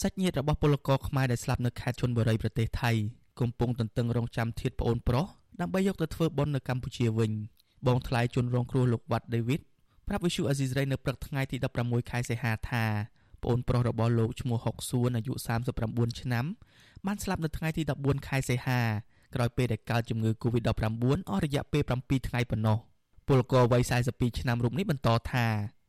សាច់ញាតិរបស់ពលករខ្មែរដែលស្លាប់នៅខេត្តឈុនបុរីប្រទេសថៃកំពុងទន្ទឹងរង់ចាំធាតុប្អូនប្រុសដើម្បីយកទៅធ្វើបុណ្យនៅកម្ពុជាវិញបងថ្លៃជនរងគ្រោះលោកវ៉ាត់ដេវីតប្រាប់វិសុអាស៊ីសេរីនៅព្រឹកថ្ងៃទី16ខែសីហាថាប្អូនប្រុសរបស់លោកឈ្មោះហុកសួនអាយុ39ឆ្នាំបានស្លាប់នៅថ្ងៃទី14ខែសីហាក្រោយពេលដែលកើតជំងឺ Covid-19 អស់រយៈពេល7ថ្ងៃប៉ុណ្ណោះពលករវ័យ42ឆ្នាំរូបនេះបន្តថា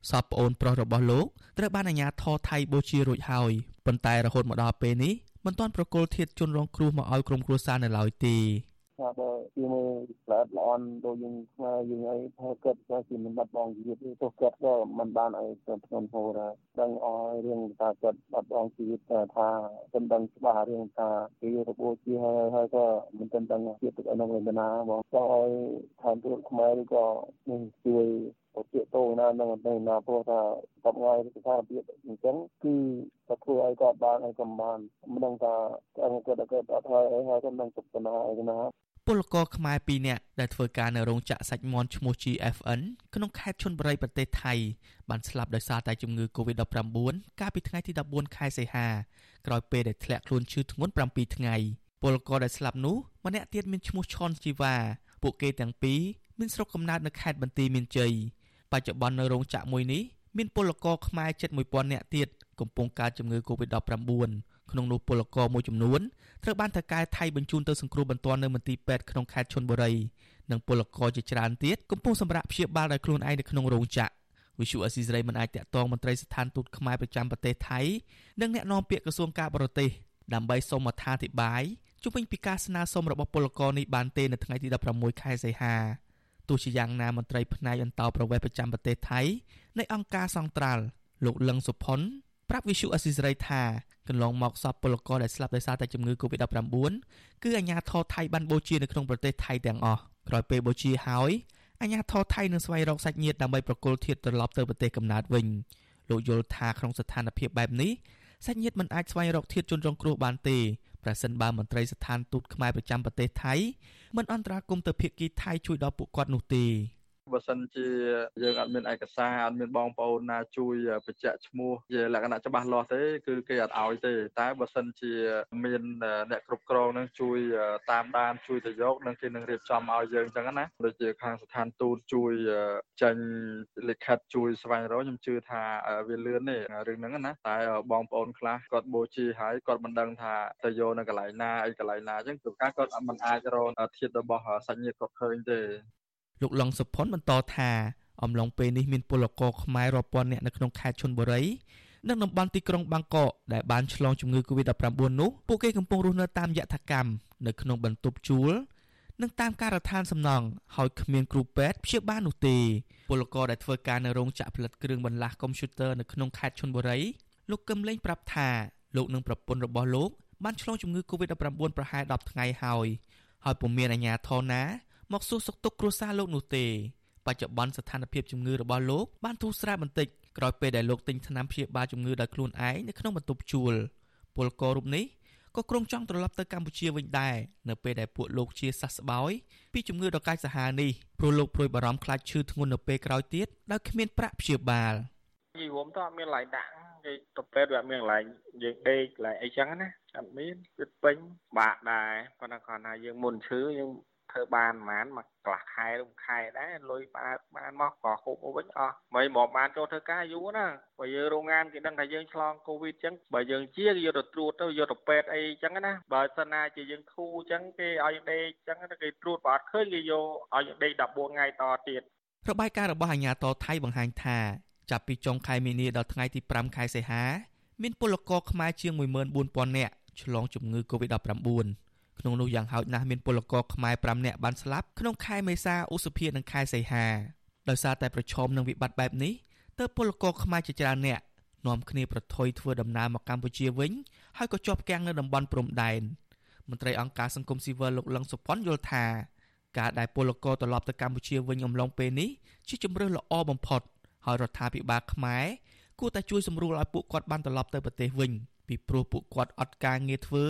សពប្អូនប្រុសរបស់លោកត្រូវបានអាជ្ញាធរថៃបូជារួចហើយប៉ុន្តែរហូតមកដល់ពេលនេះមិនទាន់ប្រគល់ធាតុជនរងគ្រោះមកឲ្យក្រុមគ្រួសារនៅឡើយទេថាបើជាមើលល្អិតល្អន់ដូចយើងខ្មែរយើងអីថាគាត់ក៏ជាមិនបាត់បង់ជីវិតទេទោះគាត់ក៏មិនបានអីទៅធ្ងន់ធ្ងរដែរដឹងអស់រឿងថាគាត់បាត់បង់ជីវិតថាមិនដឹងច្បាស់រឿងថាពីរបួសជាហើយហើយក៏មិនទាន់ដឹងជាតិទឹកអនុវេទនាបងចង់ឲ្យឋានទូតខ្មែរឬក៏នឹងជួយ ទៅទាក់ទងណានឹងទៅណាព្រោះថាកំងាយស្ថានភាពអញ្ចឹងគឺតែធ្វើឲ្យគាត់បានឲ្យកំបានមិនដឹងថាគាត់គាត់គាត់អត់ហើយអីហើយគាត់នឹងទុកបណ្ណាអីណាពលករខ្មែរ2នាក់ដែលធ្វើការនៅរោងចក្រសាច់មាន់ឈ្មោះ GFN ក្នុងខេត្តឈុនបុរីប្រទេសថៃបានស្លាប់ដោយសារតែជំងឺ Covid-19 កាលពីថ្ងៃទី14ខែសីហាក្រោយពេលដែលធ្លាក់ខ្លួនឈឺធ្ងន់7ថ្ងៃពលករដែលស្លាប់នោះម្នាក់ទៀតមានឈ្មោះឈុនជីវ៉ាពួកគេទាំងពីរមានស្រុកកំណើតនៅខេត្តបន្ទាយមានជ័យ បច្ចុប្បន្ននៅរោងចក្រមួយនេះមានពលករខ្មែរជិត1000នាក់ទៀតកំពុងកើតជំងឺ Covid-19 ក្នុងនោះពលករមួយចំនួនត្រូវបានថៅកែថៃបញ្ជូនទៅសង្គ្រោះបន្ទាន់នៅមន្ទីរពេទ្យក្នុងខេត្តឈុនបុរីនិងពលករជាច្រើនទៀតកំពុងសម្រាប់ព្យាបាលដោយខ្លួនឯងនៅក្នុងរោងចក្រវិសុអស៊ីសេរីមិនអាចតាក់ទងមន្ត្រីស្ថានទូតខ្មែរប្រចាំប្រទេសថៃនិងអ្នកនាំពាក្យក្រសួងការបរទេសដើម្បីសូមអត្ថាធិប្បាយជុំវិញពីការស្នើសុំរបស់ពលករនេះបានទេនៅថ្ងៃទី16ខែសីហា ទោះជាយ៉ាងណាមន្ត្រីផ្នែកអន្តោប្រវេសន៍ប្រចាំប្រទេសថៃនៃអង្គការសង្ត្រាល់លោកលឹងសុផុនប្រាប់វិសុអស៊ីសេរីថាកន្លងមកសពពលករដែលស្លាប់ដោយសារតែជំងឺ Covid-19 គឺអាជ្ញាធរថៃបានបូជានៅក្នុងប្រទេសថៃទាំងអស់ក្រោយពេលបូជាហើយអាជ្ញាធរថៃនឹងស្វែងរកសាច់ញាតិដើម្បីប្រគល់ធាតុត្រឡប់ទៅប្រទេសកំណើតវិញលោកយល់ថាក្នុងស្ថានភាពបែបនេះសាច់ញាតិមិនអាចស្វែងរកធាតុជនរងគ្រោះបានទេ ប្រសិនបើមន្ត្រីស្ថានទូតខ្មែរប្រចាំប្រទេសថៃមិនអន្តរាគមន៍ទៅភាគីថៃជួយដល់ពួកគាត់នោះទេ បើសិនជាយើងអត់មានឯកសារអត់មានបងប្អូនណាជួយបញ្ជាក់ឈ្មោះជាលក្ខណៈច្បាស់លាស់ទេគឺគេអត់ឲ្យទេ តែបើសិនជាមានអ្នកគ្រប់គ្រងនឹងជួយតាមដានជួយទៅយកនឹងគេនឹងរៀបចំឲ្យយើងអញ្ចឹងណាដូចជាខាងស្ថានទូតជួយចេញលិខិតជួយស្វែងរកខ្ញុំជឿថាវាលឿនទេរឿងហ្នឹងណាតែបងប្អូនខ្លះគាត់បូជាហើយគាត់មិនដឹងថាទៅយកនៅកន្លែងណាអីកន្លែងណាអញ្ចឹងព្រោះការគាត់មិនអាចរកធាតរបស់សាច់ញាតិគាត់ឃើញទេ លោកឡុងសុផុនបន្តថាអំឡុងពេលនេះមានពលករខ្មែររាប់ពាន់នាក់នៅក្នុងខេត្តឈុនបុរីនិងតំបន់ទីក្រុងបាងកកដែលបានឆ្លងជំងឺ Covid-19 នោះពួកគេកំពុងរស់នៅតាមយថាកម្មនៅក្នុងបន្ទប់ជួលនិងតាមការដ្ឋានសំណង់ហើយគ្មានគ្រូពេទ្យព្យាបាលនោះទេពលករដែលធ្វើការនៅរោងចក្រផលិតគ្រឿងបន្លាស់កុំព្យូទ័រនៅក្នុងខេត្តឈុនបុរីលោកកឹមលេងប្រាប់ថាលោកនិងប្រពន្ធរបស់លោកបានឆ្លងជំងឺ Covid-19 ប្រហែល10ថ្ងៃហើយហើយពុំមានអាជ្ញាធរណា មកសួរសុខទុក្ខគ្រួសារលោកនោះទេបច្ចុប្បន្នស្ថានភាពជំងឺរបស់លោកបានធូរស្រាលបន្តិចក្រោយពេលដែលលោកទិញថ្នាំព្យាបាលជំងឺដោយខ្លួនឯងនៅក្នុងបន្ទប់ជួលពលកររូបនេះក៏ក្រុងចង់ត្រឡប់ទៅកម្ពុជាវិញដែរនៅពេលដែលពួកលោកជាសះស្បើយពីជំងឺដ៏កាចសាហាវនេះព្រោះលោកព្រួយបារម្ភខ្លាចឈឺធ្ងន់នៅពេលក្រោយទៀតដោយគ្មានប្រាក់ព្យាបាលយីវមតើអត់មានកន្លែងដាក់និយាយទៅពេទ្យវាអត់មានកន្លែងយើងដេកកន្លែងអីចឹងណាអត់មានគឺពេញបាក់ដែរប៉ុន្តែគាត់ថាយើងមុនឈឺយើង ធ្វើបានប្រហែលមួយកន្លះខែឬមួយខែដែរលុយបានបានមកក៏ហូបមកវិញអស់មិនមកបានចូលធ្វើការយូរណាបើយើងរោងងានគេដឹងថាយើងឆ្លងកូវីដអញ្ចឹងបើយើងជាគេយកទៅត្រួតទៅយកទៅពេទ្យអីអញ្ចឹងណាបើសិនណាជាយើងធូរអញ្ចឹងគេឲ្យដេកអញ្ចឹងគេត្រួតបើអត់ឃើញគេយកឲ្យដេក14ថ្ងៃតទៀតរបាយការណ៍របស់អាជ្ញាធរថៃបង្ហាញថាចាប់ពីចុងខែមីនាដល់ថ្ងៃទី5ខែសីហា មានពលករខ្មែរជាង14000នាក់ឆ្លងជំងឺ Covid-19 ក្នុងនោះយ៉ាងហោចណាស់មានពលករខ្មែរ5នាក់បានស្លាប់ក្នុងខែមេសាឧសភានិងខែសីហាដោយសារតែប្រឈមនឹងវិបត្តិបែបនេះទើបពលករខ្មែរជាច្រើនអ្នកនាំគ្នាប្រថុយធ្វើដំណើរមកកម្ពុជាវិញហើយក៏ជាប់គាំងនៅតំបន់ព្រំដែនមន្ត្រីអង្គការសង្គមស៊ីវិលលោកលឹងសុផុនយល់ថាការដែលពលករត្រឡប់ទៅកម្ពុជាវិញអំឡុងពេលនេះជាជំរើសល្អបំផុតហើយរដ្ឋាភិបាលខ្មែរគួរតែជួយសម្រួលឲ្យពួកគាត់បានត្រឡប់ទៅប្រទេសវិញពីព្រោះពួកគាត់អត់ការងារធ្វើ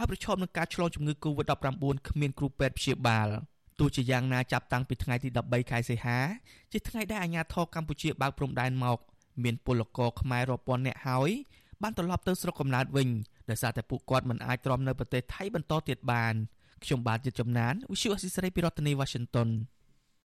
ហើយប្រឈមនឹងការឆ្លងជំងឺ Covid-19 គ្មានគ្រូពេទ្យព្យាបាលទោះជាយ៉ាងណាចាប់តាំងពីថ្ងៃទី13ខែសីហាជាថ្ងៃដែលអាជ្ញាធរកម្ពុជាបើកព្រំដែនមកមានពលករខ្មែររាប់ពាន់នាក់ហើយបានត្រឡប់ទៅស្រុកកំណើតវិញដោយសារតែពួកគាត់មិនអាចទ្រាំនៅប្រទេសថៃបន្តទៀតបានខ្ញុំបាទយុទ្ធចំណាន Visual Assisray ពីរដ្ឋធានី Washington